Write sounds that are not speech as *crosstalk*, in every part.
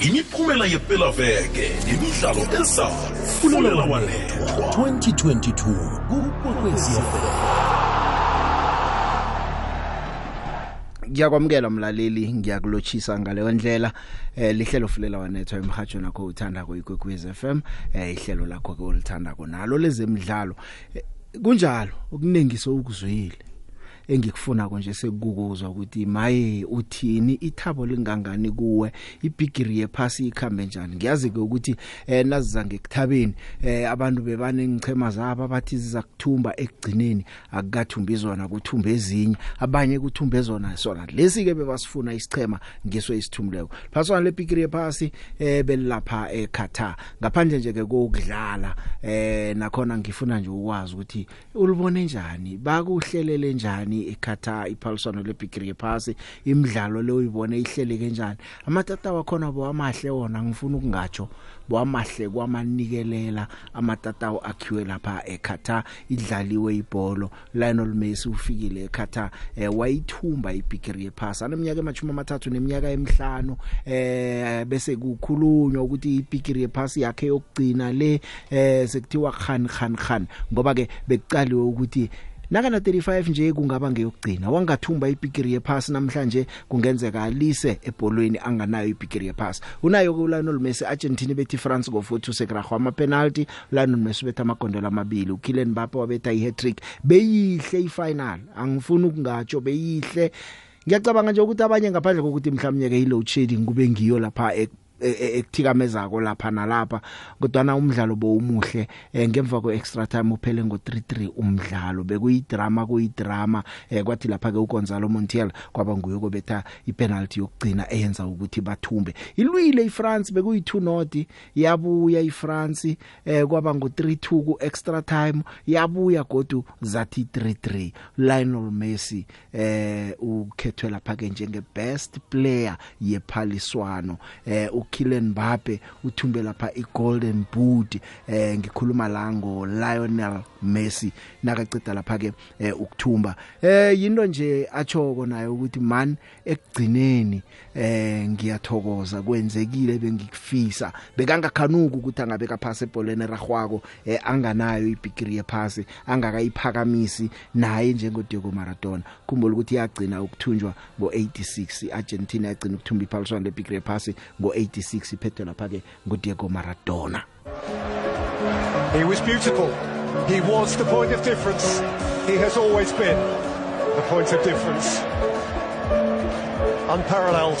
imiphumela yepelaveke nemidlalo ezafulela walethwa 2022 kukwekwezi FM ngiyakwamukela mlaleli ngiyakulochisa ngaleyo ndlela. Eh lihlelo fulela wanethwa emhajo nakho uthanda ko ikwekwezi FM eh ihlelo lakho ke ulithanda konalo lezemidlalo. Eh, kunjalo okuningiso ukuzwile engikufuna konje sekukuzwa ukuthi maye uthini ithabo lingangani kuwe ibigiri yephasi ikhambe njani? Ngiyazi ke ukuthi eh naziza ngekuthabeni eh abantu bebane ngichema zabo abathi ziza kuthumba ekugcineni akukathumbi zona kuthumbe ezinye abanye kuthumbe zona sona lesi ke bebasifuna isichema ngiso isithumuleko phaswana lebigiri yephasi eh belapha eQatar ngaphandle nje ke kokudlala eh nakhona ngifuna nje ukwazi ukuthi ulibone njani bakuhlelele njani eQatar iphaliswano lebigiri yephasi imidlalo le uyibone ihlele kanjani? Amatata wakhona bo amahle wona ngifuna ukungatsho bo amahle kwamanikelela amatatawu akhiwe lapha eQatar idlaliwe ibhola Lionel Messi ufikile eQatar eh, wayithumba ibigiri yephasi aneminyaka emachumi amathathu neminyaka emihlanu eh bese kukhulunywa ukuthi ibigiri yephasi yakhe yokugcina le eh sekuthiwa Khan Khan Khan ngoba ke bekucaliwe ukuthi nakana 35 nje kungaba ngeyokugcina wangathumba ibigiri yephasi namhlanje kungenzeka alise ebholweni anganayo ibigiri yephasi. Unayo ku Lionel Messi Argentina bethi France ngo 4-2 sekragwa ama penalty Lionel Messi betha amagondelo amabili uKylian Mbappe wabetha ihat-trick. Beyihle ifinal angifuni ukungatsho beyihle. Ngiyacabanga nje ukuthi abanye ngaphandle kokuthi mhlawumnye ke i-load shedding kube ngiyo lapha ek ekuthikamezako lapha nalapha kodwa na umdlalo bowumuhle. Eh, ngemva kwe extra time uphele ngo 3-3 umdlalo. Bekuyi drama kuyi drama eh, kwathi lapha ke uGonzalo Montiel kwaba nguye kobetha ipenalty yokugcina eyenza ukuthi bathumbe. Ilwile iFrance bekuyi 2 not. Yabuya iFrance eh, kwaba ngo 3-2 ku extra time. Yabuya godu zathi 3-3 Lionel Messi eh ukhethwe lapha ke njenge best player yephaliswano. Eh uKylian Mbappe uthumbe lapha iGolden Boot eh ngikhuluma la ngo Lionel Messi nakaceda lapha ke eh, ukuthumba. Eh yinto nje achoko nayo ukuthi man ekugcineni eh ngiyathokoza kwenzekile bengikufisa bekangakhanuka ukuthi angabe kaphasa ebholeni ragwako eh anganayo ibigiri yephasi angakayiphakamisi naye njengo Diego Maradona khumbula ukuthi yagcina ukuthunjwa ngo86 iArgentina yagcina ukuthumba iphaliswano lebigiri yephasi ngo86 iphethe lapha ke ngo Diego Maradona He was beautiful. He was the point of difference. He has always been the point of difference. Unparalleled.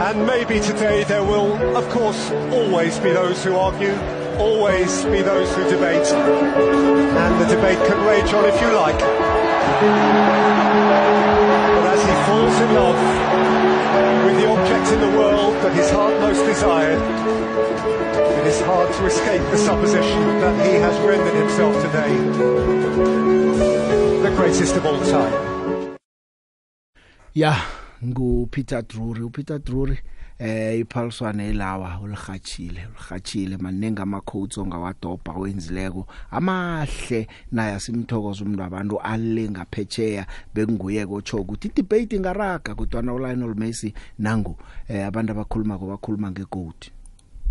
And maybe today there will, of course, always be those who argue, always be those who debate. And the debate can rage on if you like. But as he falls in love with the object in the world that his heart most desired, it is hard to escape the supposition that he has rendered himself today the greatest of all time. Ya ngu Peter Drury. uPeter Drury eh iphaliswane elawa ulihatshile ulihatshile manenga ama quotes ongawadobha wenzileko amahle naye asimthokoza umuntu abantu alenga phecheya bekunguye kotsho ukuthi debate ingaraga kodwa na Lionel Messi nangu eh abantu abakhuluma ko bakhuluma ngeGOAT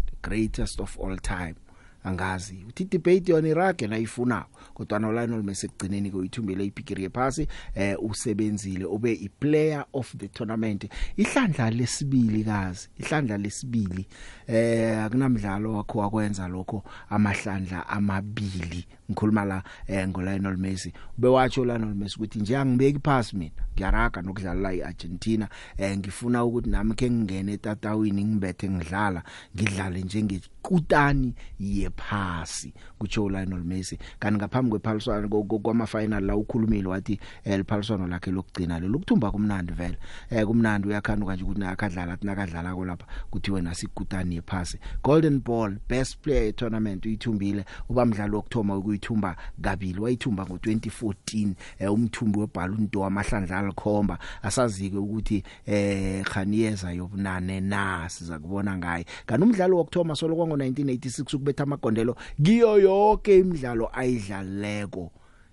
the greatest of all time. Angazi uthi debate yona irage nayifuna kodwa no Lionel Messi ekugcineni koyithumbele ibigiri yephasi eh usebenzile ube i player of the tournament. Ihlandla lesibili kazi ihlandla lesibili. Eh akunamdlalo wakho wakwenza lokho amahlandla amabili. Ngikhuluma la eh ngo Lionel Messi. Bewatsho Lionel Messi ukuthi nje angibeki phasi mina ngiyaraga nokudlala la iArgentina. Eh ngifuna ukuthi nami ke ngingene etatawini ngibethe ngidlala ngidlale njengekutani yephasi kutsho Lionel Messi. Kanti ngaphambi kwephaliswano kwama final la ukhulumile wathi eliphaliswano lakhe lokugcina lo lokuthumba kumnandi vele. Eh kumnandi uyakhanuka nje ukuthi nakadlala athi nakadlala ko lapha kuthi wena sikutani yephasi golden ball best player tournament uyithumbile uba mdlalo wokthoma ukuyithumba kabili wayithumba ngo2014 eh umthumbi weballon d'Or amahlandla alikhomba. Asazike ukuthi eh Khaniyeza yobunane na siza kubona ngaye. Kanti umdlalo wokthoma solo kwango 1986 ukubetha amagondelo kiyo yonke imidlalo ayidlaleko.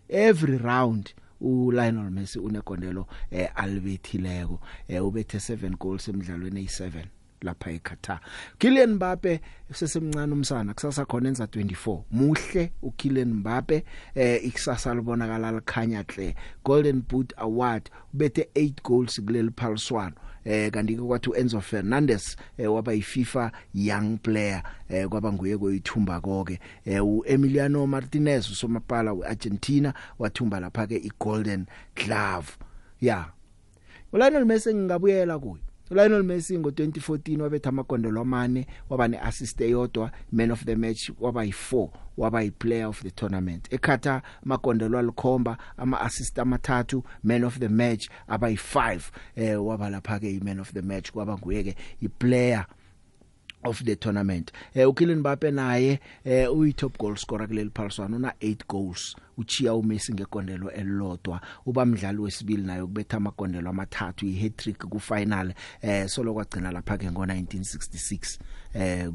Every round uLionel Messi unegondelo eh alibethileko. Eh ubethe 7 goals emidlalweni ey7 lapha eQatar Kylian Mbappe sesemncane umsana kusasa khona enza 24 muhle uKylian Mbappe eh ikusasa libonakala likhanya hle Golden Boot Award ubethe 8 goals kuleli phaliswano. Eh kanti ke kwathi uEnzo Fernandez eh, waba yiFIFA young player eh kwaba nguye koyithumba konke eh uEmiliano Martinez usomapala weArgentina wathumba lapha ke iGolden Glove. Yeah uLionel Messi ngingabuyela kuye. Lionel Messi ngo2014 wabetha amagondelo amane waba neassist eyodwa man of the match waba yi4 waba yiplayer of the tournament. eKatar amagondelo alikhomba ama assist amathathu man of the match aba yi5 eh waba lapha ke iman of the match kwaba nguye ke iplayer of the tournament. Eh uKylian Mbappe naye eh uyi top goal scorer kuleli phaliswano una 8 goals. Uchiya uMessi ngegondelo elilodwa. Uba mdlali wesibili naye ukubetha amagondelo amathathu i-hat trick ku final eh solo kwagcina lapha ke ngo1966 eh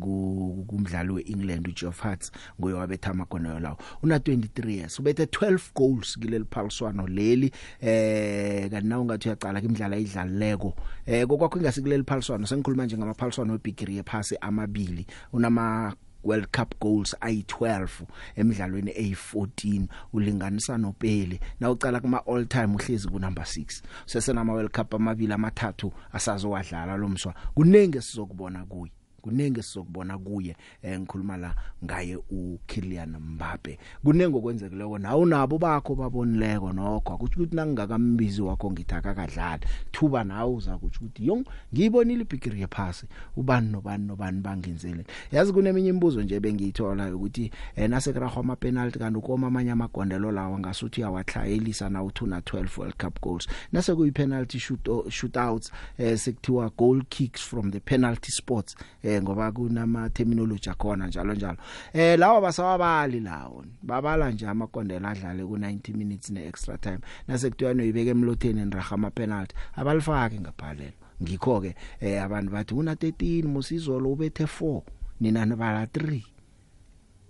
kumdlali weEngland uJeff Hart nguye wabetha amagondelo lawo. Una 23 years ubethe 12 goals kuleli phaliswano leli eh kanti nawe ngathi uyacala imidlalo ayidlalileko. Eh kokwakho ingasikuleli phaliswano sengikhuluma nje ngamaphaliswano webigiri yephasi amabili unama World Cup goals ayi12 emidlalweni eyi14 ulinganisa noPele. Na ucala kuma all time uhlezi ku number 6 sesena ama World Cup amabili amathathu asazowadlala lomswa kunenge sizokubona kuye. Kunenge sizokubona kuye eh ngikhuluma la ngaye uKylian Mbappe. Kunenge okwenzekileko nawo nabo bakho babonileko nokho. Akuthi ukuthi nangingakambizi wakho ngithaka kadlala thuba nawe uza kuthi ukuthi yong ngiyibonile ibigiri yephasi. Ubani nobani nobani bangenzele yazi kuneminye imibuzo nje bengiyithola ukuthi eh nasekrahwa ama penalty kanti ukoma amanye amagondelo lawa ngasuthi yawathlayelisa na uthi una 12 World Cup goals? Nase kuyi penalty shoot shootouts eh sekuthiwa goal kicks from the penalty spots eh eh ngoba kunama terminology akhona njalo njalo. Eh lawa basawabali lawo. Babala nje amakondela adlale ku 90 minutes ne extra time. Nasekuthiwa noyibeke emlotheni nraga ama penalty abalifaki ngaphalelo ngikho ke eh abantu bathi una 13 musizolo ubethe 4 nina nibala 3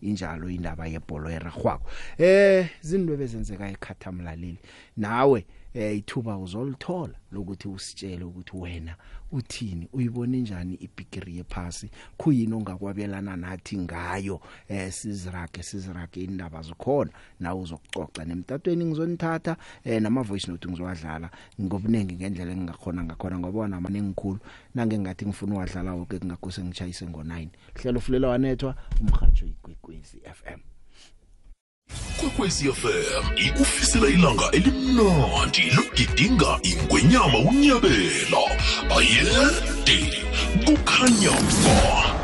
injalo indaba yebhola eragwako eh zinto bezenzeka ekhathamlaleli nawe eh ithuba uzolithola lokuthi usitshele ukuthi wena uthini uyibone njani ibigiri yephasi? Kuyini ongakwabelana nathi ngayo? Eh sizirage sizirage indaba zikhona. Nawe uzokucoca nemtatweni ngizonithatha. Eh nama voice note ngizowadlala ngobunengi ngendlela engingakhona ngakhona ngoba nama nengikhulu nange ngathi ngifuna uwadlala wonke kungakuse ngichayise ngo9 hlelo fulela wanethwa umhajo igwegwezi FM kwekwezi fm ikufisela ilanga elimnandi logidinga ingwenyama unyabela. Ayede kukhanya ba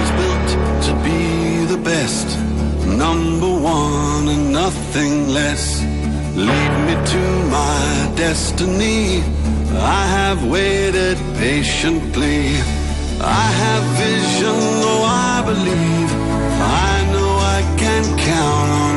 was built to be the best, number one and nothing less. Lead me to my destiny. I have waited patiently. I have vision, though I believe. I know I can count on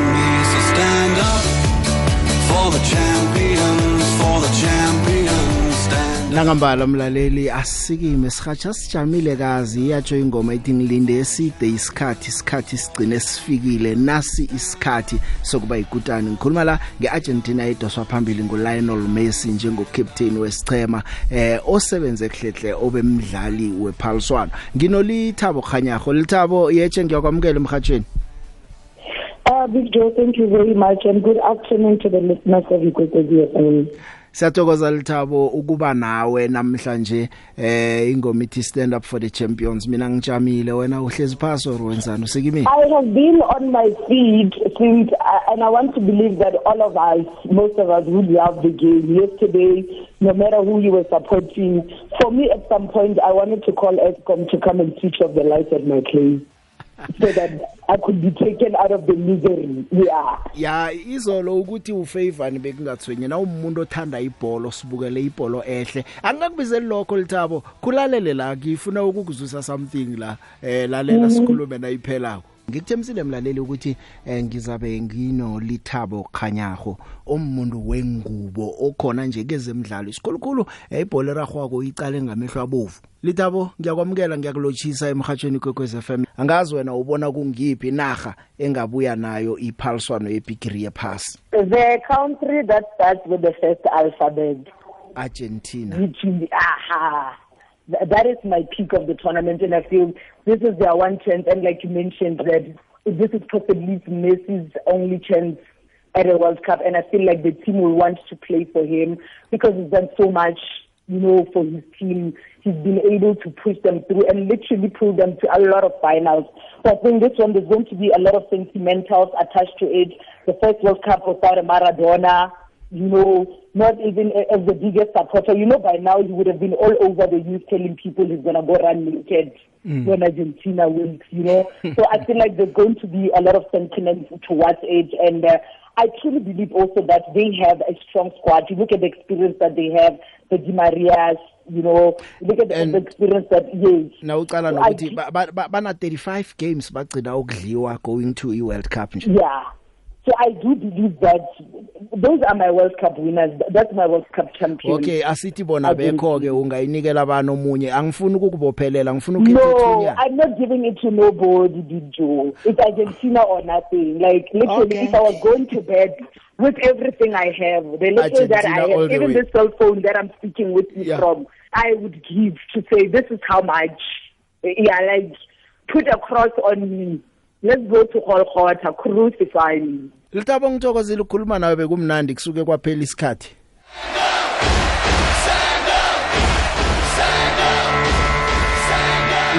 Langambala mlaleli asikime sihatsha sijamile kazi. Iyatsho ingoma ethi ngilinde eside isikhathi isikhathi sigcine sifikile nasi isikhathi sokuba ikutani ngikhuluma la ngeArgentina edoswa phambili nguLionel Messi njengocaptain wesichema eh osebenze khlehle obemdlali wephaliswano nginolithabo khanyago lithabo yeche ngiyakwamukela emhathweni Uh, Big Joe, thank you very much, and good afternoon to the listeners of Ikwekwezi FM. Siyathokoza Lithabo ukuba nawe namhlanje eh ingoma ithi stand up for the champions. Mina ngijamile wena uhlezi phansi or wenzani usikimini I have been on my feet since, uh, and I want to believe that all of us, most of us, would love the game. Yesterday, no matter who you were supporting, for me at some point, I wanted to call Escom to come and switch off the lights at my place. So that I could be taken out of the misery. Yeah. ya izolo ukuthi ufavor bekungathwenye na umuntu othanda ibhola sibukele ibhola ehle angakubizeli lokho Lithabo kulalele la ngifuna ukukuzwisa something la eh lalela sikhulume na iphelako ngikuthemisile mlaleli ukuthi eh, ngizabe ngino lithabo khanyago omuntu wengubo okhona nje kezemidlalo isikhulukhulu eh, ibhola ragwako icale ngamehlo abovu. Lithabo ngiyakwamukela ngiyakulochisa emhathweni kwekwez FM angazi wena ubona kungiphi inarha engabuya nayo iphaliswano yebigiri yepass The country that starts with the first alphabet, Argentina. Which is, aha, Th- that is my peak of the tournament, and I feel this is their one chance. And like you mentioned, that this is possibly Messi's only chance at a World Cup, and I feel like the team will want to play for him because he's done so much, you know, for his team. He's been able to push them through and literally pull them to a lot of finals. So I think this one there's going to be a lot of sentimentals attached to it. The first World Cup without a Maradona, you know, not even as the biggest supporter. You know, by now he would have been all over the news telling people he's going to go run naked when Argentina wins, you know. *laughs* so I feel like there's going to be a lot of sentiment towards it. And uh, I truly believe also that they have a strong squad. You look at the experience that they have, the Di Marias, you know, look at the, And- the experience that, yes. So I nokuthi ba- ba- ba- bana 35 games bagcina ukudliwa going to iWorld Cup nje Yeah. So I do believe that those are my World Cup winners. That's my World Cup champion. okay asithi bona Argentina. bekho ke ungayinikela abantu omunye angifuni ukukubophelela ngifuna ukhetha No, I'm not giving it to nobody, Big Joe. It's Argentina or nothing. Like literally, Okay. if I was going to bed with everything I have, the little that I Argentina have, even way. the cell phone that I'm speaking with you Yeah. from, I would give to say this is how much. Yeah, like put a cross on me. Let's go to Golgotha, crucify me. Lithabo ngithokozile ukukhuluma nawe bekumnandi kusuke kwaphela isikhathi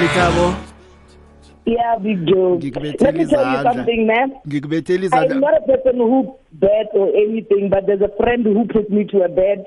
Lithabo Yeah, Big Joe. Ngikubethela Let me tell you izandla. something, man. ngikubethela I'm izandla not a person who bet or anything, but there's a friend who put me to a bed,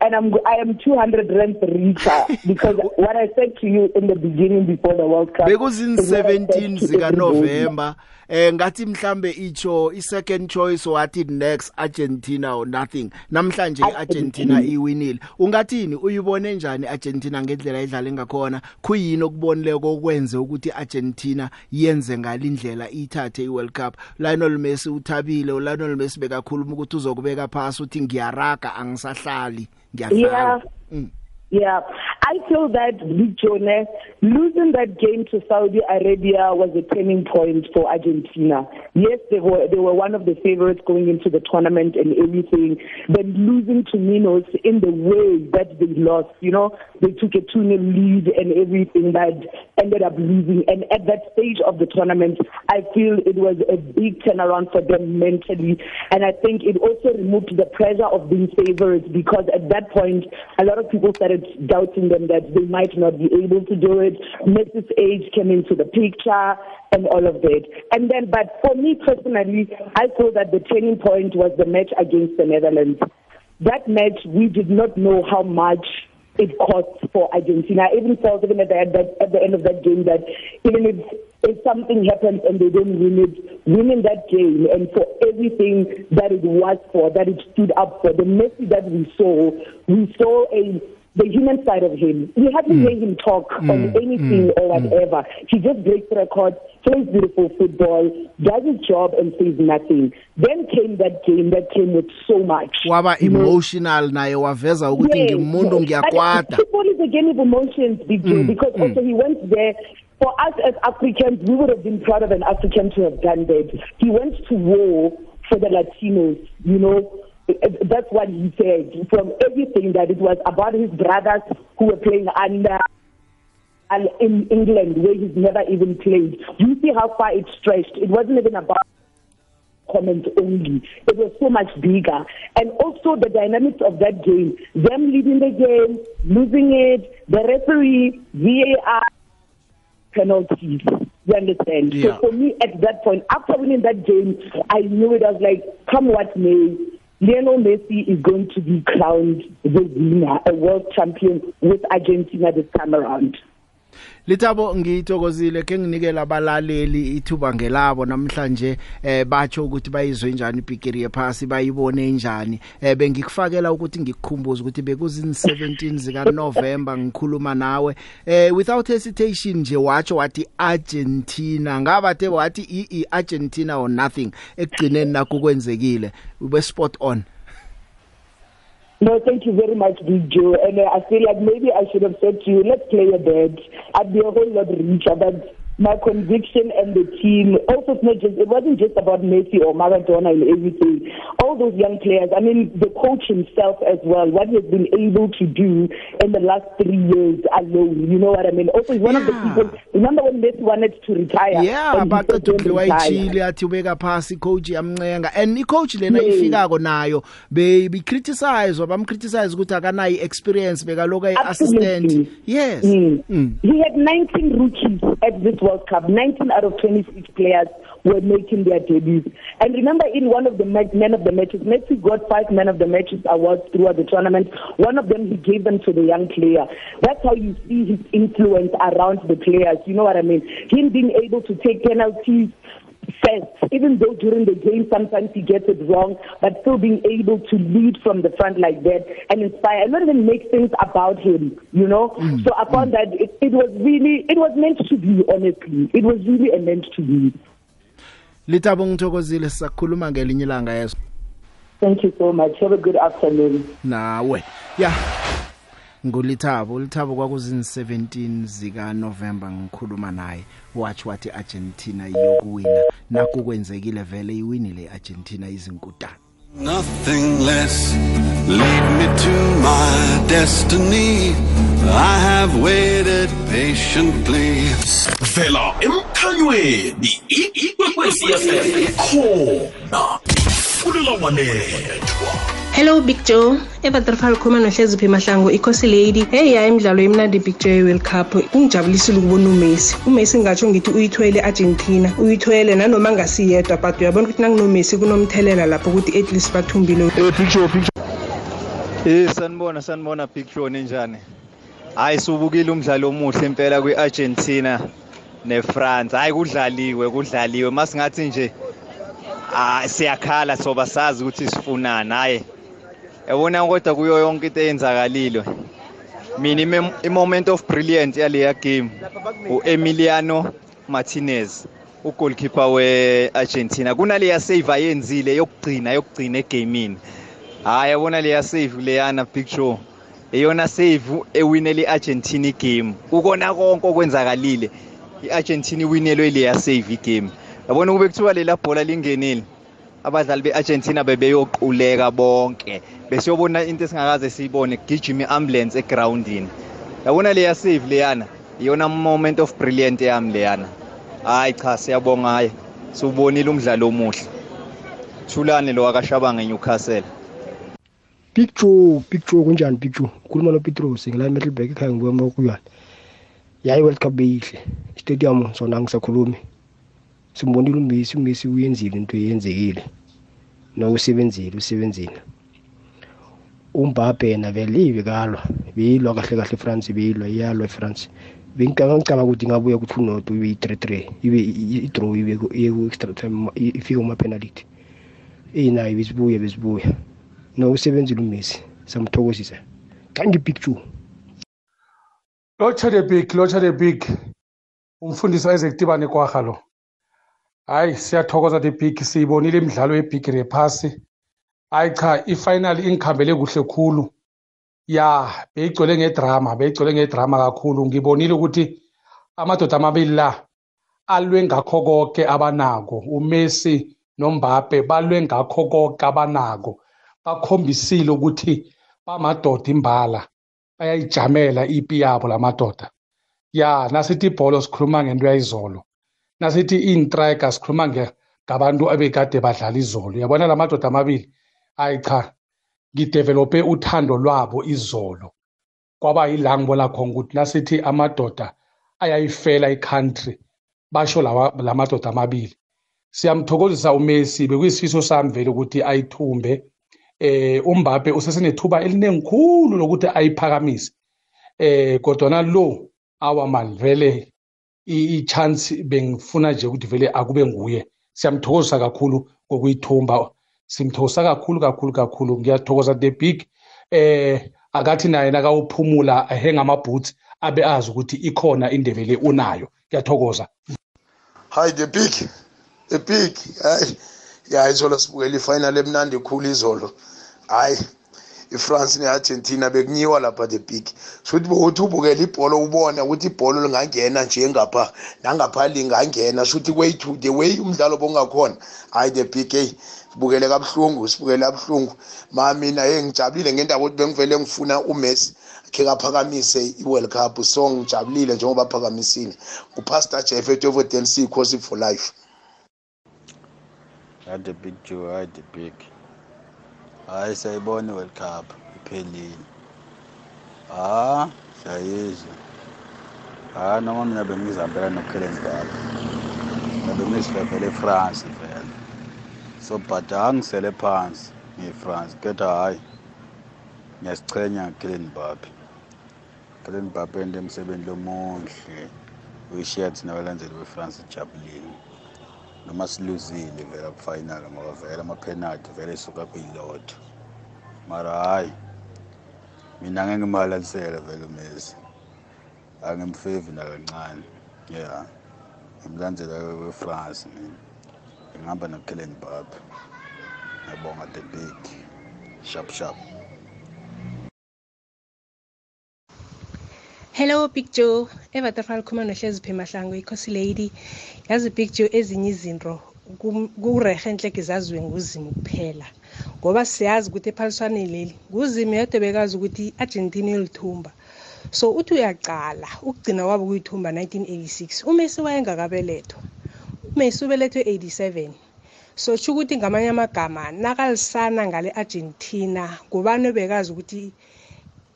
and I'm I am 200 rand richer *laughs* because what I said to you in the beginning before the World Cup. bekuzin is what I said 17 to zika everybody. November. Eh ngathi mhlambe icho i second choice wathi next Argentina or nothing. Namhlanje iArgentina iwinile. Ungathini? Uyibone njani Argentina ngendlela idlala ngakhona? Kuyini okubonileko okwenze ukuthi Argentina yenze ngalindlela ithathe iWorld Cup? Lionel Messi uthabile uLionel Messi bekakhuluma ukuthi uzokubeka phasi uthi ngiyaraga angisahlali. Yeah. ngiyadlala Mm. Yeah, I feel that Big Jonas losing that game to Saudi Arabia was a turning point for Argentina. Yes, they were they were one of the favorites going into the tournament and everything. But losing to Minos in the way that they lost, you know, they took a 2 0 lead and everything, but ended up losing. And at that stage of the tournament, I feel it was a big turnaround for them mentally. And I think it also removed the pressure of being favorites because at that point, a lot of people started doubting them that they might not be able to do it. Messi's age came into the picture and all of that. And then, but for me personally, I feel that the turning point was the match against the Netherlands. That match, we did not know how much it cost for Argentina. I even felt even at the, at the, at the end of that game that even if, if something happens and they don't win it, winning that game and for everything that it was for, that it stood up for, the Messi that we saw, we saw a the human side of him. We hardly hear him talk on anything or whatever. He just breaks records, plays beautiful football, does his job and says nothing. Then came that game that came with so much. waba emotional naye waveza ukuthi ngimuntu ngiyakwata Football is a game of emotions, Big Joe, because also he went there. For us as Africans, we would have been proud of an African to have done that. He went to war for the Latinos, you know. That's what he said. From everything that it was about his brothers who were playing under and in England where he's never even played. You see how far it stretched. It wasn't even about comment only. It was so much bigger. And also the dynamics of that game, them leading the game, losing it, the referee, VAR, penalties. You understand? Yeah. So for me, at that point, after winning that game, I knew it. I was like, come what may, Lionel Messi is going to be crowned the winner, a world champion with Argentina this time around. Lithabo ngithokozile ke nginikela abalaleli ithuba ngelabo. Namhlanje eh batsho ukuthi bayizwe njani ibigiri yephasi bayibone njani. Eh bengikufakela ukuthi ngikukhumbuze ukuthi bekuzini 17 zika November ngikhuluma nawe. Eh without hesitation nje watsho wathi Argentina. Ngabathe wathi i Argentina or nothing ekugcineni nakho kwenzekile. Ube spot on. No, thank you very much, Big Joe. And uh, I feel like maybe I should have said to you, let's play a bet. I'd be a whole lot richer, but my conviction and the team. Also it's not just it wasn't just about Messi or Maradona and everything. All those young players I mean the coach himself as well what he has been able to do in the last 3 years alone you know what I mean? Also he's one yeah. of the people remember when Messi wanted to retire. Yeah baqeda ukudliwa ichili athi ubeka phasi coach yamncenga. And i coach lena ifikako nayo be criticize wabam criticize ukuthi akanayi experience bekaloku ay assistant yes. Mm. Mm. he had 19 rookies at this World Cup, 19 out of 26 players were making their debuts. And remember, in one of the men of the matches, Messi got five men of the matches awards throughout the tournament. One of them he gave them to the young player. That's how you see his influence around the players. You know what I mean? Him being able to take penalties first, even though during the game sometimes he gets it wrong, but still being able to lead from the front like that and inspire and not even make things about him, you know. Mm. So I found mm. that it, it was really, it was meant to be, honestly. It was really a meant to be. Lithabo ngithokozile sisakhuluma ngelinye ilanga yeso. Thank you so much. Have a good afternoon. Nawe. Yeah. Ngulithabo lithabo kwakuzini 17 zika November ngikhuluma naye watch wathi Argentina iyokuwina nakukwenzekile vele iwinile Argentina izinkutana Nothing less lead me to my destiny. I have waited patiently. Vela emkhanyweni ikwekwezi FM khona fulela wanethwa Hello Big Joe. Evaterfal khoma nohlezi phi mahlango ikhosi lady. Hey ya imidlalo emnandi Big Joe World Cup. Kungijabulisile ukubona uMessi. uMessi ngatsho ngithi uyithwele Argentina. Uyithwele nanoma ngasiyedwa but uyabona ukuthi nanginomessi kunomthelela lapho ukuthi at least bathumbile. Eh Eh sanibona sanibona Big Joe ninjani? Hayi subukile umdlalo omuhle impela kwiArgentina neFrance. Hayi kudlaliwe kudlaliwe. Masingathi nje ah siyakhala soba sazi ukuthi sifunana hayi yabona kodwa kuyo yonke into eyenzakalile. Mina i-moment of brilliant yaleya game u-emiliano martinez ugoalkeeper we-argentina. Kunaleya save ayenzile yokugcina yokugcina egamini. Hhayi yabona leya save leyana picture eyona save ewinele i-argentina igame. Kukona konke okwenzakalile i-argentina iwinelwe leya save igame. Yabona kube kuthiwa lela bhola lingenile. Abadlali be-argentina bebeyoquleka bonke. Besiyobona into esingakaze siyibone kugijima i-ambulance egrawundini. Yabona leya save leyana? Iyona moment of brilliant yami leyana. Hayi cha siyabonga hayi. Siwubonile umdlalo omuhle. Thulane lo wakashabanga eNewcastle Big Joe Big Joe kunjani Big Joe ukhuluma no Petros ngila Middleburg ekhaya ngibuya kuyona yayi World Cup beyihle stadium sona ngisakhulumi. Simbonile uMessi uMessi uyenzile into eyenzekile. No usebenzile uMbappe yena vele ibekalwa beyilwa kahle kahle France beyilwa iyalwa eFrance. Bengicabanga ukuthi ngabuya kuthi unot ibe i-3-3 ibe i-draw ibe ku-extra time ifike kuma-penalty. Eyinayo besibuya besibuya. No usebenzile uMessi samthokozisa kanti big two. Lotsha the big lotsha the big. Umfundisi Isaac Tibane kwaga lo. Hayi siyathokoza the big siyibonile imidlalo yebhigiri yephasi hayi cha ifinal ingikhambele kuhle khulu. Ya beyigcwele ngedrama beyigcwele ngedrama kakhulu. Ngibonile ukuthi amadoda amabili la alwe ngakho konke abanako. uMessi noMbappe balwe ngakho konke abanako. Bakhombisile ukuthi bamadoda imbala bayayijamela ipi yabo lamadoda ya nasithi ibholo sikhuluma ngento yayizolo nasithi iintrika sikhuluma ngabantu abekade badlala izolo. Yabona la madoda amabili? Hayi cha ngidevelope uthando lwabo izolo. Kwaba yila ngibona khona ukuthi nasithi amadoda ayayifela i-country basho la madoda amabili. Siyamthokozisa uMessi bekuyisifiso sami vele ukuthi ayithumbe. Eh uMbappe usesenethuba elinengikhulu lokuthi ayiphakamise. Eh kodwa nalo awa man vele i-chance bengifuna nje ukuthi vele akube nguye. Siyamthokozisa kakhulu ngokuyithumba. Simthokoza kakhulu kakhulu kakhulu. Ngiyathokoza the big eh akathi naye nakawuphumula ahenga amabhoots abe azi ukuthi ikhona indebe le unayo. Ngiyathokoza. Hayi the big the big hayi ya izolo sibukela ifinal emnandi khulu izolo. Hayi. iFrance neArgentina bekunyiwa lapha the big. Futhi bokuthi ubukela ibhola ubona ukuthi ibhola lingangena nje ngapha nangapha lingangena. Futhi way to the way umdlalo bongakhona hayi the big hey sibukele kabuhlungu sibukele kabuhlungu. Ma mina hey ngijabulile ngendaba ukuthi bengivele ngifuna uMessi khe kaphakamise i-World Cup. So ngijabulile njengoba aphakamisile. Ngupastor Jeff Etovoden C Khosi for life. Hayi the big Joe hayi the big. Hayi siyayibona i-world cup iphelile. Ha siyayizwa. Ha noma mina bengizihambela no-kellen baba mina bengizihambele efrance vele. So but angisele phansi ngiyi-france keda hhayi ngiyasichenya ngakellen babe kellen babe ente emsebenzi lomuhle uyishiya thina abalandeli befrance ijabulile noma siluzile vele kufinal ngoba vele ama-penalty vele isuka kuyilodwa mara hhayi mina ngeke ngimalanisele vele umesi angimfevi nakancane ya ngimlandzela wefrance mina. Ngihamba nokellen bab ngiyabonga the big sharp sharp hello big joe. Evaterfal khuluma nohlezi phemahlango ikhosi lady. Yazi big joe ezinye izinto kurehe enhleke zaziwe nguzimu kuphela. Ngoba siyazi ukuthi ephaliswaneni leli nguzimu yedwa bekazi ukuthi i-argentina yolithumba so uthi uyacala ukugcina kwabo kuyithumba 1986 umesi wayengakabelethwa. Umesi ubelethwe 87 so tsho ukuthi ngamanye amagama nakalisana ngale argentina ngubani obekazi ukuthi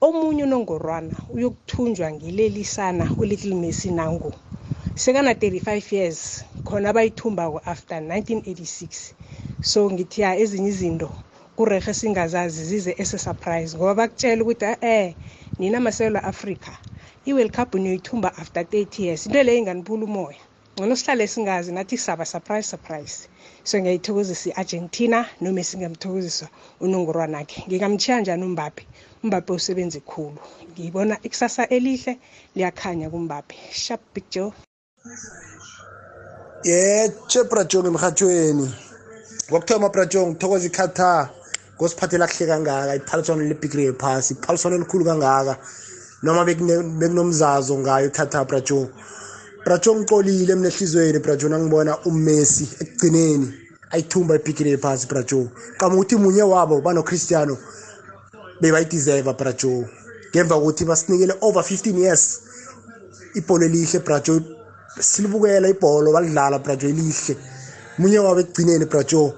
omunye unongorwana uyokuthunjwa ngileli sana ulittle messi nangu. Sekana-35 years khona bayithumbako after 1986 so ngithi ya ezinye izinto kurehe singazazi zize ese-surprise ngoba bakutshela ukuthi eh nina masewula africa i-world cup niyoyithumba after 30 years. Into leyo inganiphula umoya. Ngcono sihlale singazi nathi saba surprise surprise. So ngiyayithokozisa i-argentina noma esingamthokozisa unongorwana akhe ngingamtshiya njani umbaphe umbaphe usebenze khulu. Ngiyibona ikusasa elihle liyakhanya kumbaphe sharp big joe. Yetshe brajo ngemhathweni kokuthoma brajo ngithokoza iqatar ngosiphathela kuhle kangaka. Iphaliswano lebhigiri yephasi iphaliswano elikhulu kangaka. Noma bekunomzazo ngayo iqatar brajo brajo ngicolile mina ehliziyweni brajo nangibona umessi ekugcineni ayithumba ibhigiri yephasi brajo qama ukuthi munye wabo banocristiano bebayideserva brajo ngemva kokuthi basinikele over 15 years ibholo elihle brajo silibukela ibholo balidlala brajo elihle. Munye wabo ekugcineni brajo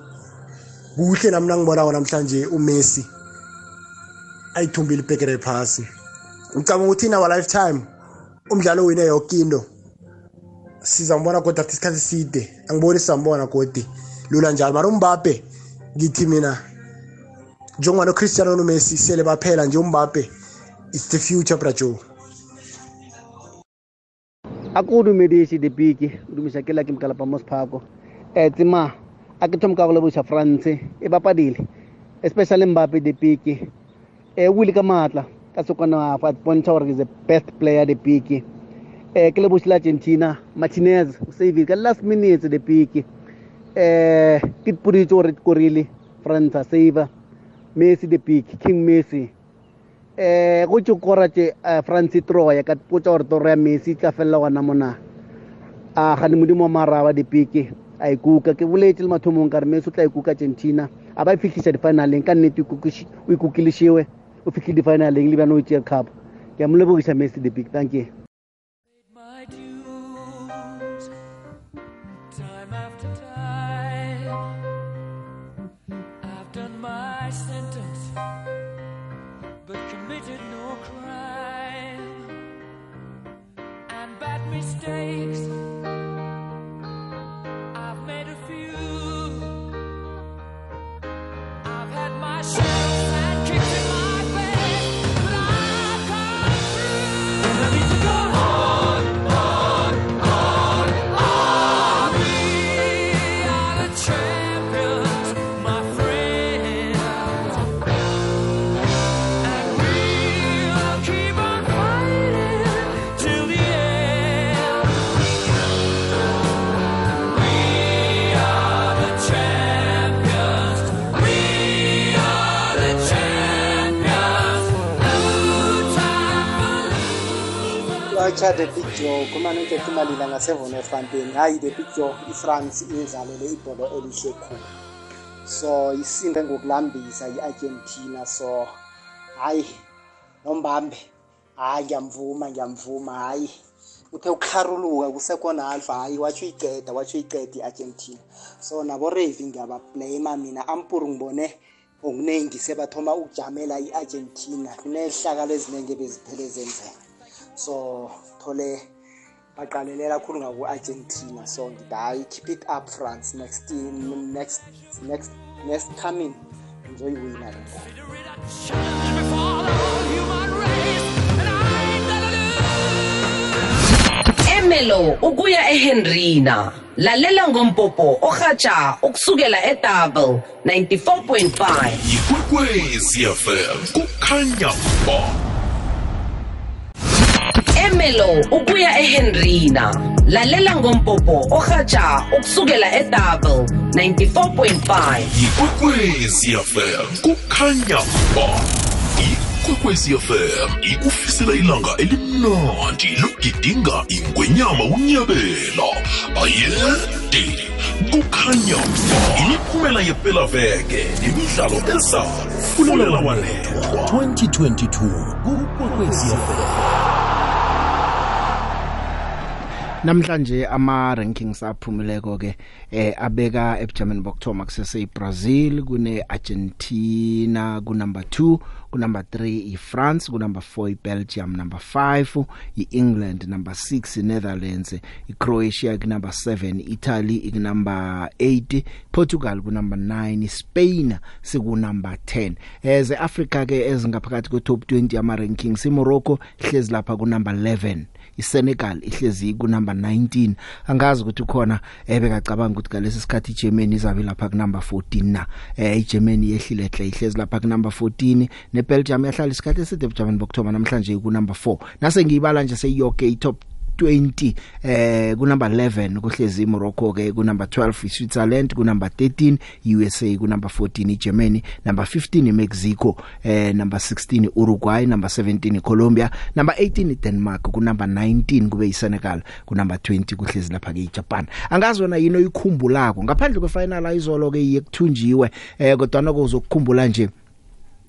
kuhle nami nangibonako namhlanje umessi ayithumbile ibhekere phasi ngicabanga ukuthi in our lifetime umdlalo wine yoke into. Sizambona kodwa after isikhathi eside angiboni sizambona godi lula njalo. Mara umbabhe ngithi mina njengoba nocristiano nomessi sele baphela nje umbabhe it's the future brajo a ko dumedise dipeke o dumisa ke la ke mkalapa mo sephako um tsema a ke thomo ka go lebosa france e bapadile especially mbape dipeke um o ile ka maatla ka sekwana fa bontsha gore ke the best player dipeke um ke lebosile argentina martinez o savile ka last minutes dipeke um ke dipoditse gore korile france a saver messi dipeke king messi. Eh go tse kora tse france troya ka potsa gore toro ya messi tla felela gona mona. A gane modimo wa maraba dipeke a ikuka ke boletse le mathomong ka re messi o tla ikuka argentina. A ba e fitlhisa di-finaleng ka nnete o ikukileshiwe o fitlhile di-finaleng le bjana o tšea cup. Ke a mo lebogisa messi dipeke thank you. Lecture the big joe khuluma notete malila ngasevona eframpeni hayi the big joe ifrance idlalele ibholo elihle khulu so isinde ngokulambisa i-argentina so hayi nombambe. Hayi ngiyamvuma ngiyamvuma hayi. Uthe ukukharuluka kusekhona alpha hayi watsho uyiceda watsho uyiceda i-argentina. So nabo ravi ngiyabablama mina. Ampuru ngibone ngokuningi sebathoma ukujamela i-argentina. Kunehlakalo eziningi ebeziphele zenzeka so thole baqalelela kakhulu ngaku-argentina. So ngithi hayi keep it up france. Next next next next coming ngizoyiwina le Emelo ukuya eHenrina. Lalela ngompopo ohatsha ukusukela eDouble 94.5 ikwekwezi fm kukhanya ba Emelo ukuya eHenrina. Lalela ngompopo ohatsha ukusukela eDouble 94.5 ikwekwezi fm kukhanya ba ikwekwezi fm ikufisela ilanga elimnandi logidinga ingwenyama unyabela. Ayede kukhanya ba imiphumela yepelaveke nemidlalo ezayo. Fulela wanethwa. 2022 kukwekwezi FM namhlanje ama rankings aphumileko ke eh abeka ebujameni bokuthoma kusese iBrazil kune Argentina ku number 2 ku number 3 iFrance ku number 4 iBelgium number 5 iEngland number 6 iNetherlands iCroatia ku number 7 Italy ku number 8 Portugal ku number 9 Spain siku number 10 eze Africa ke ezingaphakathi kwe top 20 ama rankings iMorocco hlezi lapha ku number 11 iSenegal ihlezi ku number 19 angazi ukuthi ukhona ebekacabanga ukuthi galesi sikhathi iGermany izabe lapha ku number 14 na. Eh iGermany yehlile hle ihlezi lapha ku number 14 neBelgium yahlala isikhathi eside ebujameni bokthoma namhlanje ku number 4 nase ngiyibala nje seyiyonke itop 20 eh ku number 11 kuhlezi Morocco ke ku number 12 iSwitzerland ku number 13 USA ku number 14 iGermany number 15 iMexico eh number 16 Uruguay number 17 Colombia number 18 iDenmark ku number 19 kube iSenegal ku number 20 kuhlezi lapha ke iJapan angazi wena yini oyikhumbulako? Ngaphandle kwefinal ayizolo ke yekuthunjiwe eh kodwa noko uzokukhumbula nje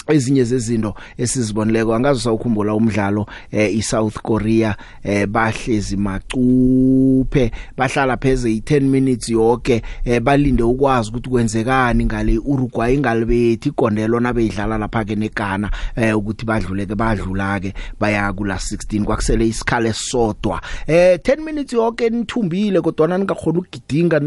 ezinye zezinto esizibonileko. Angazi sawukhumbula umdlalo eh, iSouth Korea eh, bahlezi macuphe bahlala pheze i10 minutes yonke eh, balinde ukwazi ukuthi kwenzekani ngale Uruguay ngalibethi igondelo nabeyidlala lapha ke neGhana eh, ukuthi badluleke badlula ke baya kula 16 kwakusele isikhale sodwa eh 10 minutes yonke nithumbile kodwa ningakhona ukugidinga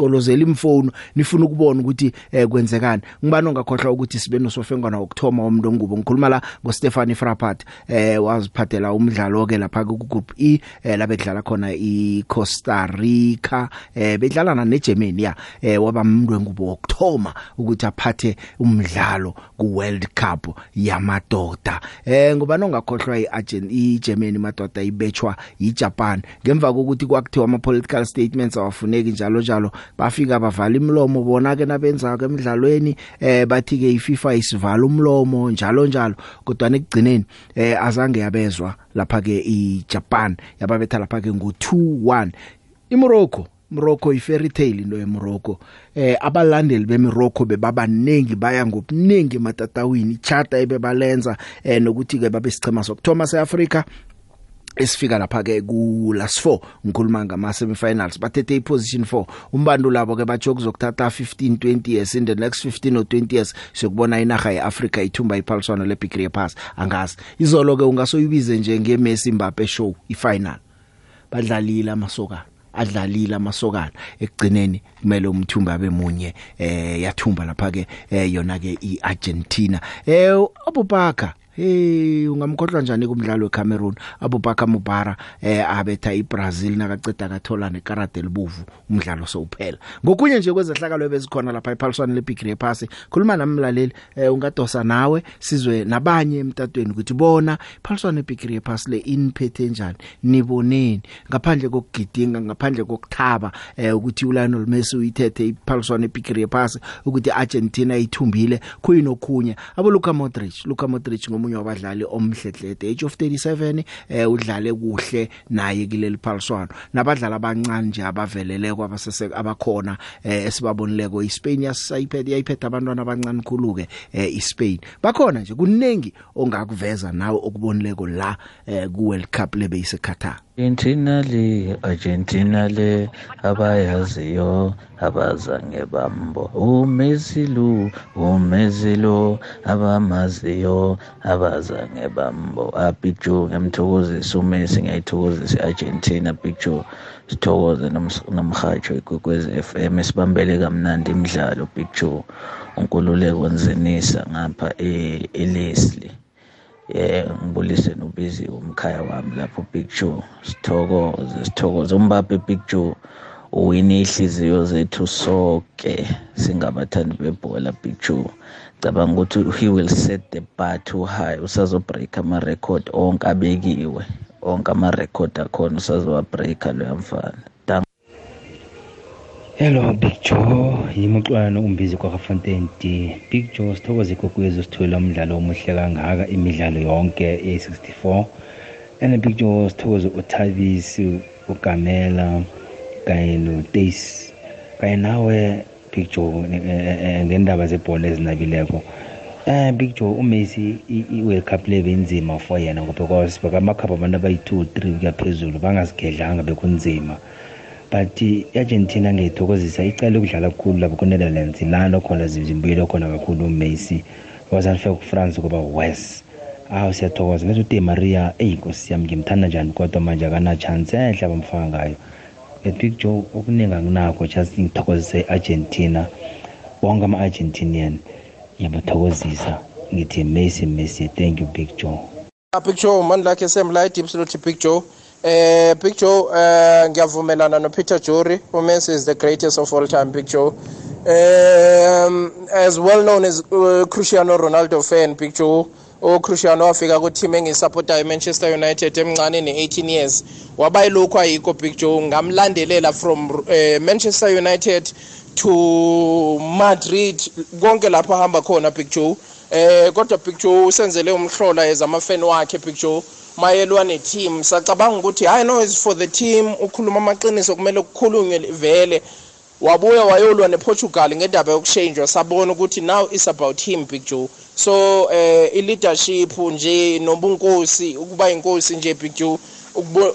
qolozela imfoni nifuna ukubona ukuthi eh, kwenzekani. Ngibani ongakhohlwa ukuthi sibe nosofengwana okthoma umuntu ongubo? Ngikhuluma la ngo Stephanie Frappart eh waziphathela umdlalo ke lapha ku group E eh, la bedlala khona i Costa Rica. Eh bedlala na neGermany ya. Eh waba umuntu wengubo okthoma ukuthi aphathe umdlalo ku World Cup yamadoda. Eh ngubani ongakhohlwa iArgentina iGermany madoda ibetshwa yiJapan? Ngemva kokuthi kwakuthiwa ama political statements awafuneki njalo njalo bafika bavala imlomo bona ke nabenza ke emidlalweni eh bathi ke iFIFA isivala umlomo njalo njalo. Kodwa nekugcineni eh azange yabezwa lapha ke iJapan yababetha lapha ke ngo 2-1 iMorocco Morocco ifairy tale into eMorocco eh abalandeli beMorocco bebabaningi baya ngobuningi matatawini charter ebebalenza eh nokuthi ke babe sichema sokthoma seAfrica esifika lapha ke ku last 4 ngikhuluma ngama semifinals bathethe iposition 4 umbantu labo ke bathi ukuzokuthatha 15 20 years. In the next 15 or 20 years sokubona inaga yeAfrica ithumba iphaliswano leBig Pass. Angazi. Izolo ke ungasoyibize nje ngeMessi Mbappe show ifinal. Badlalile amasokana adlalile amasokana. Ekugcineni kumele umthumba abemunye eh yathumba lapha ke eh, yona ke iArgentina. Eh abubaka hey ungamkhohlwa njani kumdlalo weCameroon? Abubakar Mubara eh abetha iBrazil nakaceda kathola nekarate libuvu umdlalo sowuphela. Ngokunye nje kwezehlakalo ebezikhona lapha ephaliswana leBig Pass khuluma namlaleli eh ungadosa nawe sizwe nabanye emtatweni ukuthi bona iphaliswana leBig Pass le inphethe njani niboneni. Ngaphandle kokugidinga ngaphandle kokuthaba eh ukuthi uLionel Messi uyithethe iphaliswana leBig Pass ukuthi Argentina ithumbile kuyinokunya abo Luka Modric Luka Modric nomunye wabadlali omhledle the age of 37 eh udlale kuhle naye kuleli phaliswano. Nabadlali abancane nje abaveleleko abasese abakhona eh esibabonileko iSpain yasayiphethe yayiphethe abantwana abancane khulu ke eh iSpain. Bakhona nje kunengi ongakuveza nawe okubonileko la eh ku World Cup lebe iseQatar Argentina le Argentina le abayaziyo abazange bambo. uMessi lo uMessi lo abamaziyo abazange bambo. A Big Joe ngiyamthokozisa uMessi ngiyayithokozisa iArgentina Big Joe sithokoze nomhajo ikwekwezi FM sibambele kamnandi imidlalo Big Joe unkululeko nzinisa ngapha eLeslie. Eh ngibulise nobizi umkhaya wami lapho Big Joe sithokoze sithokoze. Umbape Big Joe uwine ihliziyo zethu sonke. Singabathandi bebhola Big Joe cabanga ukuthi he will set the bar too high usazo break ama record onke abekiwe onke ama record akhona usazowa break loya mfana. Hello Big Joe. Yimuxwana umbizi kwaKafontein D. Big Joe sithokoze ikwekwezi sithola umdlalo omuhle kangaka imidlalo yonke e64 and Big Joe sithokoze uThabisi uGamela kanye noTace. Kanye nawe Big Joe ngendaba zebhola ezinabileko. Eh Big Joe uMessi i-World Cup lebe inzima for yena ngoba because bakamakhapu abantu abayi-2 3 kuya phezulu bangasigedlanga bekunzima. But i-argentina ngiyithokozisa icale ukudlala kakhulu lapho ku-netherlands lana khona zimbuyele khona kakhulu umessi. Because anifika kufrance kuba wes awu siyathokoza. Ngathi ude maria eyi nkosi yami ngimthanda njani kodwa manje akana-chance enhle abamfaka ngayo. But big joe okuningi anginakho just ngithokozisa i-argentina. Bonke ama-argentinian ngiyabathokozisa. Ngithi messi messi thank you big joe. Big Joe mani lakhe semla deep salute Big Joe. Eh Big Joe eh ngiyavumelana no Peter Jury uMessi is the greatest of all time Big Joe. Um as well known as uh, Cristiano Ronaldo fan Big Joe. O Cristiano wafika ku team engisupportayo Manchester United emncane ne18 years. Waba yilokhu ayikho Big Joe. Ngamlandelela from uh, Manchester United to Madrid. Konke lapho ahamba khona Big Joe. Eh kodwa Big Joe usenzele umhlola ezamafan wakhe Big Joe. Mayelwa neteam sacabanga ukuthi hayi no is for the team. Ukhuluma amaqiniso kumele kukhulunywe vele. Wabuya wayolwa nePortugal ngendaba yokushangewa sabona ukuthi now is about him Big Joe. So eh i-leadership nje nobunkosi ukuba inkosi nje Big Joe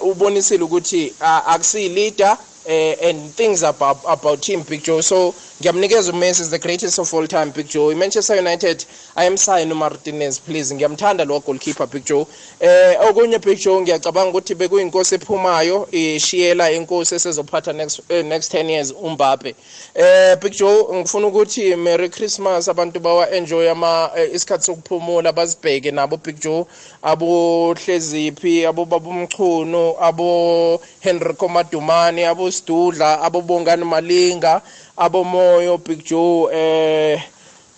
ubonisile ukuthi akusi leader uh, and things about about him Big Joe. So ngiyamnikeza uMessi is the greatest of all time Big Joe. iManchester United ayemsign uMartinez please. Ngiyamthanda lo goalkeeper Big Joe. Eh okunye Big Joe ngiyacabanga ukuthi bekuyinkosi ephumayo ishiyela inkosi esezophatha next uh, next 10 years uMbappe. Eh Big Joe ngifuna ukuthi Merry Christmas abantu bawa enjoy ama uh, isikhathi sokuphumula bazibheke nabo Big Joe. Abo Hleziphi abo babumchunu abo Henry Komadumani abo Sidudla abo Bongani Malinga. Abomoyo Big Joe eh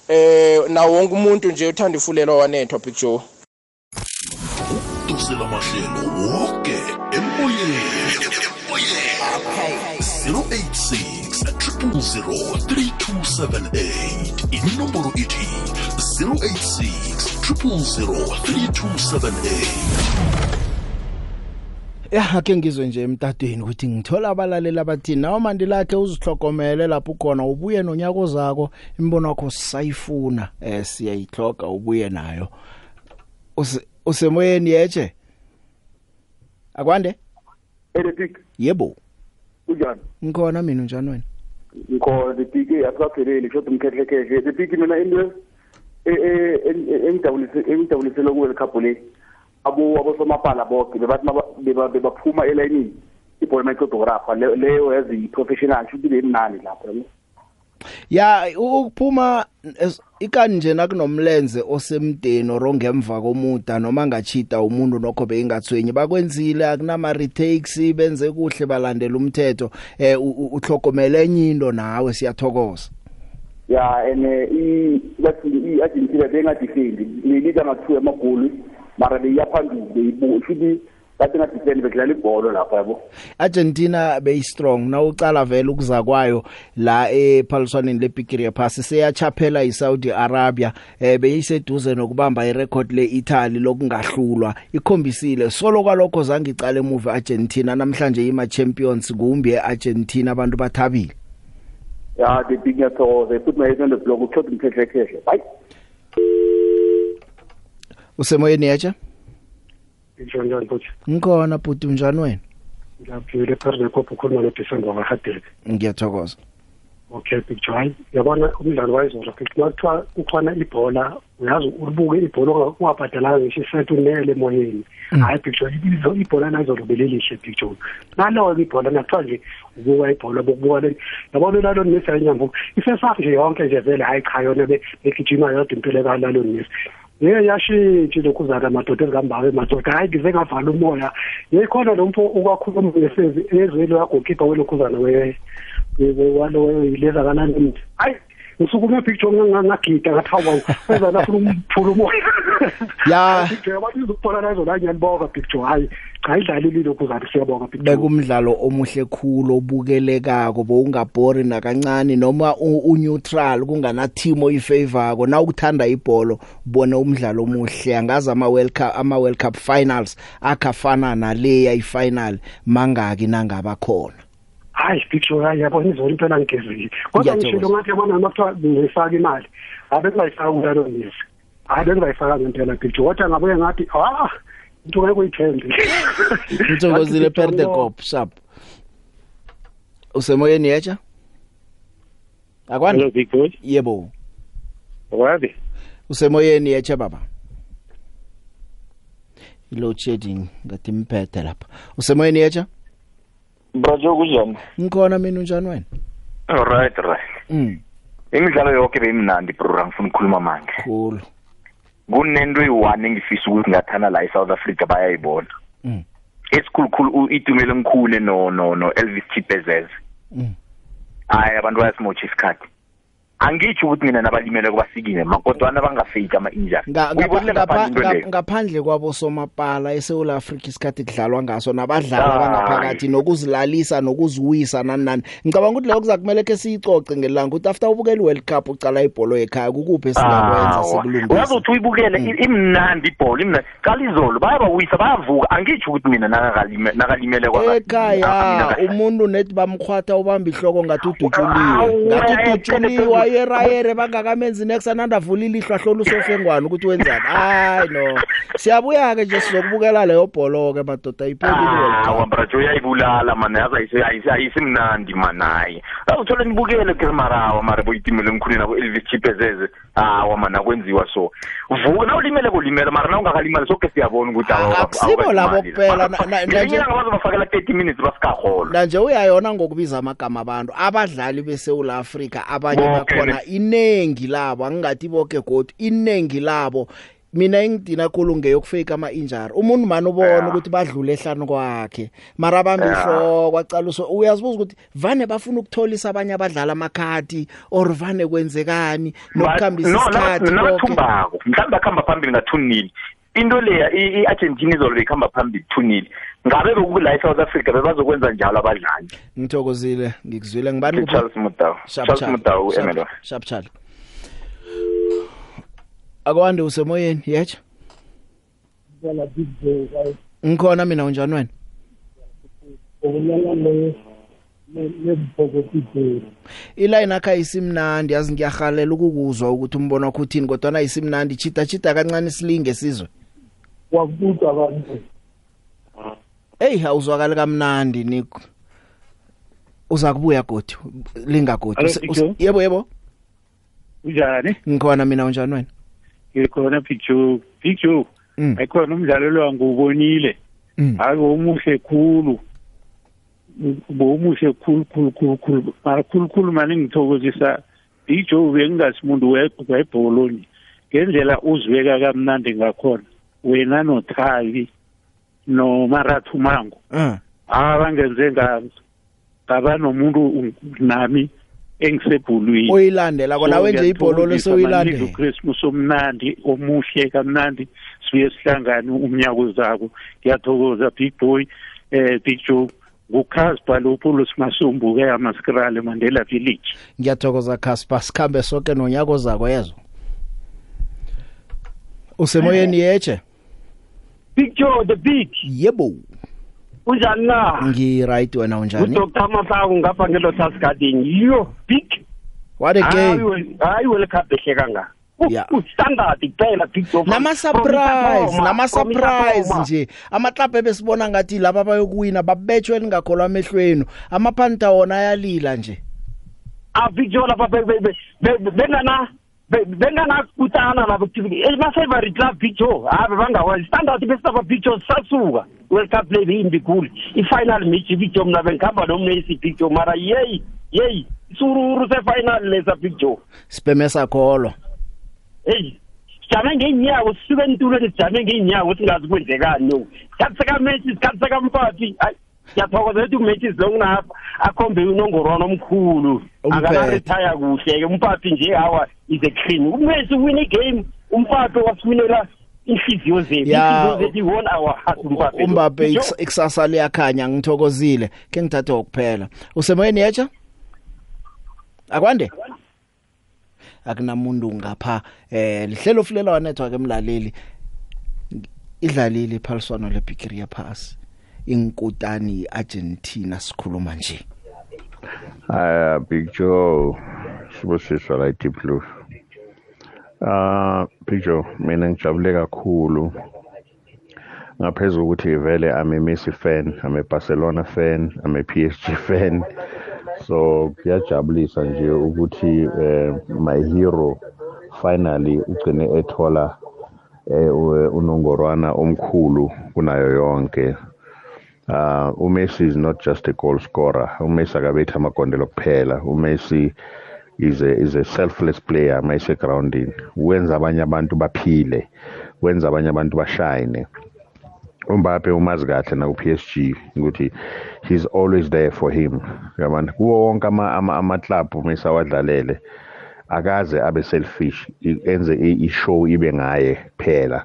eh na wonke umuntu nje uthanda ifulelwa wanethwa Big Joe. Dosela mahlelo wonke emoyeni. 086 3003278 inomboro ithi 086 3003278 ya ake ngizwe nje emtatweni ukuthi ngithola abalaleli abathini nawo mandi lakhe uzihlokomele lapho khona ubuye nonyaka ozako imbono wakho sayifuna eh siyayihloga ubuye nayo. Usemoyeni yeche akwande? Elepik yebo. Unjani? Ngikhona mina unjani wena? Ngikhona lepik asiphelele shoda umkhehle khehle lepik mina into engidabulise engidabulisela ku World Cup le abo abosomapala bonke bebathi bebaphuma elayinini ibhola mayiqodografa leyo yazi i-professional shuthi bemnani lapho ya ukuphuma ikani nje nakunomlenze osemdeni orongemva komuda noma ngachita umuntu nokho beyingathwenyi bakwenzile akunama retakes benze kuhle balandela umthetho eh uhlogomele enye into nawe siyathokoza. Ya ene i bathi i-Argentina bengadefend lelida ngathiwa amagoli mara beyaphambili beyibu futhi bathi ngadifeni bekudlala ibholo lapha yabo. Argentina bey strong nawucala vele ukuza kwayo la ephaliswaneni leBigiri yephasi seyachaphela iSaudi Arabia eh beyiseduze nokubamba irecord leItaly lokungahlulwa. Ikhombisile solo kwalokho zange icala emuva Argentina namhlanje ima champions kumbe eArgentina abantu bathabile. Ya the big ngiyathokoza futhi mayezwe blog uchothi mkhehle khehle bye usemoyeni yacha Njani njani futhi? Ngikhona bhuti unjani wena? Ngiyaphila ephezulu kopho khuluma noDecember wahadeke ngiyathokoza. Okay picture hayi yabona umdlalo wayizolo picture makuthiwa kukhona ibhola uyazi ulibuke ibhola ungabhadalanga ngisho isethi unele emoyeni. Hayi picture ibizo ibhola nazolo belelihle picture nalowo ibhola nakuthiwa nje ubuka ibhola bokubuka le yabona ulaloni nesi yanyambo isesaphi nje yonke nje vele hayi cha yona begijima yodwa impilo kalaloni nesi yeke yashintsha lokhuzana amadoda ezikambawe madoda. Hayi ngize ngavala umoya. Yekhona lo mfo ukwakhuluma ngesezi ezweni wagokipa welokhuzana we walo yileza kanani hayi ngisukume picture ngangagida ngathi hawu wenza nafuna umphula umoya. Ya. Abantu izokubona nazo la ngiyaliboka picture hayi. Cha idlalile lokhuzana siyabonga picture bekumdlalo omuhle khulu obukelekako bowungabhori nakancane noma u- uneutral kungana team oyifavor na ukuthanda ibhola ubona umdlalo omuhle. Angazi ama World Cup ama World Cup finals akafana naleya ifinal mangaki nangaba khona. Hayi picture hayi yabona izolo impela ngigezile kodwa ngishilo ngathi yabona makuthiwa ngifaka imali. Abe kungayifaka kulalo nisi hayi bengingayifaka ngempela picture kodwa ngabuye ngathi ah into ngeke uyithembe. Ngithokozile perde cop sharp usemoyeni yacha akwani? Hello, big boy. Yebo. Wazi usemoyeni yacha baba? Load shedding ngathi imphethe lapha. Usemoyeni yacha Brajo kunjani? ngikhona mina unjani wena? Alright, right. mm. Imidlalo yonke beyimnandi bro, ngifuna ukukhuluma manje. cool. Kunento eyi-one engifisa ukuthi ngathana la eSouth Africa bayayibona. Mm. Esikhulukhulu u- itumelo mkhune no no no Elvis Chipezeze. Mm. Hayi abantu bayasimotsha isikhathi. Angitsho ukuthi mina nabalimele kubasikile, makodwana bangafake ama-injury. Nga- Uyibonile ngapha- ngaphandle into ngapha- leyo? ngaphandle kwabo somapala eSouth Africa isikhathi kudlalwa ngaso nabadlali Hayi. abangaphakathi nokuzilalisa nokuziwisa nani nani ngicabanga ukuthi leyo kuzakumele ke siyicoce ngelanga ukuthi after ubukela iWorld Cup ucala ibhola ekhaya kukuphi esingakwenza Awa. sikulungise uyazothi uyibukele i- imnandi ibhola imnandi qala izolo bayabawisa bayavuka angitsho ukuthi mina nakakalime- nakalimele kwa- ekhaya umuntu nethi bamkhwatha ubamba ihloko ngathi udutshuliwe ngathi udutshuliwe ayerayere bangakamenzi next anandavula ilihlo ahlola usofengwana ukuthi wenzani? Hayi no. Siyabuya ke nje sizokubukela leyo bholo ke madoda iphelile iWorld Cup. awa brajo uyayibulala mana yazi ayise- ayise- ayisimnandi mana hayi. Awuthole nibukele ke marawa mara boyitimele emkhulwini abo elvis chipezeze. Hawa mana kwenziwa so. Vuka na ulimele kulimele mara na ungakalimali soke siyabona ukuthi awa- akusibo awa- labo kuphela, nanje- bazobafakela 30 minutes basikaholo na nje uyayona ngokubiza amagama abantu. Abadlali beSouth Africa abanye bakhona ne- inengi labo angingathi boke godi inengi labo mina engidina khulu ngeyokufake ama injury umuntu mani ubona ukuthi badlule ehlanu kwakhe mara bambe Yeah. ihloko kwaqaluso uyazibuza ukuthi vane bafuna ukutholisa abanye abadlali amakhati or vane kwenzekani nokukhambisa isikhathi konke nabathumbako mhlawumbe akhamba phambili nga-two into leya i- i-argentina izolo beyikhamba phambili two-nil ngabe bekula e-south africa bebazokwenza njalo abadlali ngithokozile ngikuzwile ngibani kuphi? charles mudau Sharp, charles sharp, mudau sharp, emelo sharp Charlie akwande usemoyeni yecha Ngiyala big boy hayi. Ngikhona mina unjani wena? Ukulala le lebhoko picture iline akha isimnandi yazi ngiyahalela ukukuzwa ukuthi umbono wakho uthini kodwa na isimnandi chita chita kancane silinge sizwe. Wakubuza abantu. Hey awuzwakali kamnandi Nick uza kubuya godi linga godi Hello, Use- Picture. use- yebo yebo. Unjani? Ngikhona mina unjani wena? Ngikhona picture picture Mm. ayikhona umdlalo lo ngiwubonile Mm. hayi omuhle khulu. Bomuhle khulu khulu khulu khulu. Mara khulu khulu mani ngithokozisa. Ijo bengingasimuntu webholoni ngendlela uzibeka kamnandi ngakhona wena nothali nomarathu mango. Abangenze nga ngaba nomuntu nami engisebhulwini. Oyilandela kona nawe nje ibholo lesoyilandela. uChristmas omnandi omuhle kamnandi sibuye sihlangane umnyaka uzako ngiyathokoza big boy eh big joe. Ngukhaspa lophulos masumbuke amaskrale mandela village. Ngiyathokoza Casper. Sikhambe sonke nonyako zako yezo. Usemoyeni yeche? Big Joe the big. Yebo. Unjani na ngi right wena unjani uDr Masaku ngapha ngeLotus Garden yo big what a game hayi World Cup ehle kangaka Yeah. standard kuphela big Joe nama surprise nama surprise nje amaclub ebesibona ngathi laba bayokuwina babetshwe lingakholwa amehlweni amaphanta wona ayalila nje a big Joe lapha be- be- be- be- bengana be- bengangakutana labo ma favorite club big Joe ave bangawa standard besaba big Joe sasuka. World Cup le yimbi cool i final match big Joe mna bengikhamba no Messi big Joe mara yey yey sururu se final lesa big Joe sipeme sakholo. Hey sijame ngeenyawo sisuke entulweni sijame ngeenyawo singazi kwenzekani no. Sikhathi sekamechi sikhathi sekamphathi hayi. Ngiyathokoza ukuthi umechi longunapha akhombe unongorwana omkhulu. Umphethe. akanaretire kuhle-ke umphathi nje hawa is a clean umesi win igame umphathi wasiwinela inhliziyo zethu Ya. inhliziyo zethu i-won our heart umphathi umbape iks- ikusasa liyakhanya ngithokozile. Ke ngithathe ukuphela usemoyeni yecha akwande? Akunamuntu ngapha eh lihlelo fulela wa network emlaleli. Idlalile iphaliswano lebigiri yaphasi. Inkutani iArgentina sikhuluma nje Uh, Big Joe, sibusiswa la Deep Blue. Uh, Big Joe, mina ngijabule kakhulu. Ngaphezulu ukuthi vele I'm a Messi fan, I'm a Barcelona fan, I'm a PSG *laughs* fan. So kuyajabulisa nje ukuthi eh, my hero finally ugcine ethola eh, u- unongorwana omkhulu kunayo yonke. Uh, uMessi is not just a goal scorer. uMessi akabethi amagondelo kuphela. uMessi is a, is a selfless player mayise groundini. Wenza abanye abantu baphile. Wenza abanye abantu bashine. uMbappe umazi kahle na ku-PSG ukuthi he's always there for him. Yabona kuwo wonke ama ama, ama club uMessi awadlalele akaze abe selfish enze i-show ibe ngaye kuphela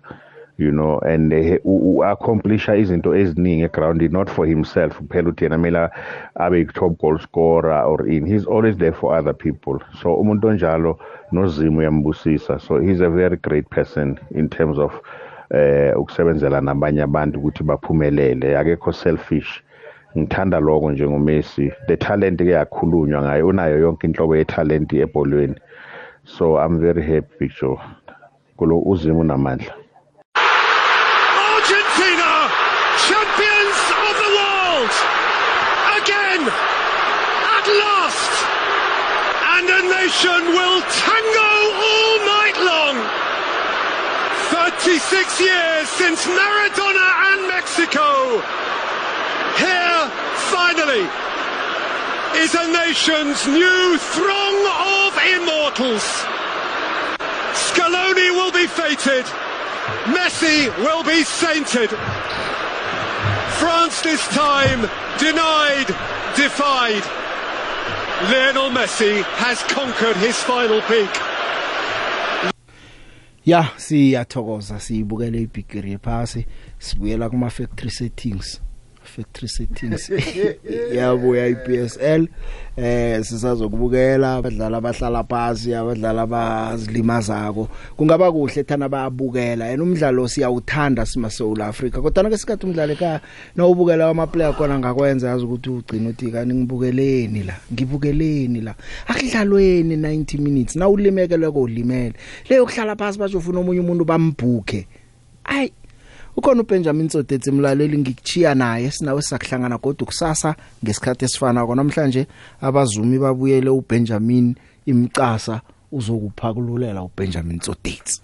you know and uh, u-accomplisha izinto eziningi eground not for himself. Kuphela ukuthi yena kumele abe i-top goal scorer or in. He's always there for other people. So umuntu onjalo nozimu uyambusisa. So he's a very great person in terms of eh ukusebenzela nabanye abantu ukuthi baphumelele. Akekho selfish. Ngithanda lokho njengoMessi the talent ke yakhulunywa ngaye unayo yonke inhlobo yetalent ebholweni. So i'm very happy Joe. Kulo uzimu unamandla Argentina, champions of the world, again, at last, and a nation will tango all night long. 36 years since Maradona and Mexico. Here, finally, is a nation's new throng of immortals. Scaloni will be fated. Messi will be sainted. France this time denied, defied. Lionel Messi has conquered his final peak. ya siyathokoza siyibukele ibigiri yephasi sibuyela kuma factory settings factory settings *laughs* yabuya iPSL eh sizazokubukela abadlali abahlala phansi abadlali abazilimazako. Kungaba kuhle thana bayabukela. Yena umdlalo siyawuthanda sima South Africa kodwa ngesikhathi umdlalo ekhaya nawubukela ama player khona ngakwenza yazi ukuthi ugcina uthi kani ngibukeleni la ngibukeleni la. Akudlalweni 90 minutes nawulimekele kolimele leyo kuhlala phansi bajofuna omunye umuntu bambhuke ayi ukhona uBenjamin Sodetsi mlaleli ngikuchiya naye sinawe sakuhlangana kodwa kusasa ngesikhathi esifana kona namhlanje abazumi babuyele uBenjamin imcasa uzokupha kululela uBenjamin Sodetsi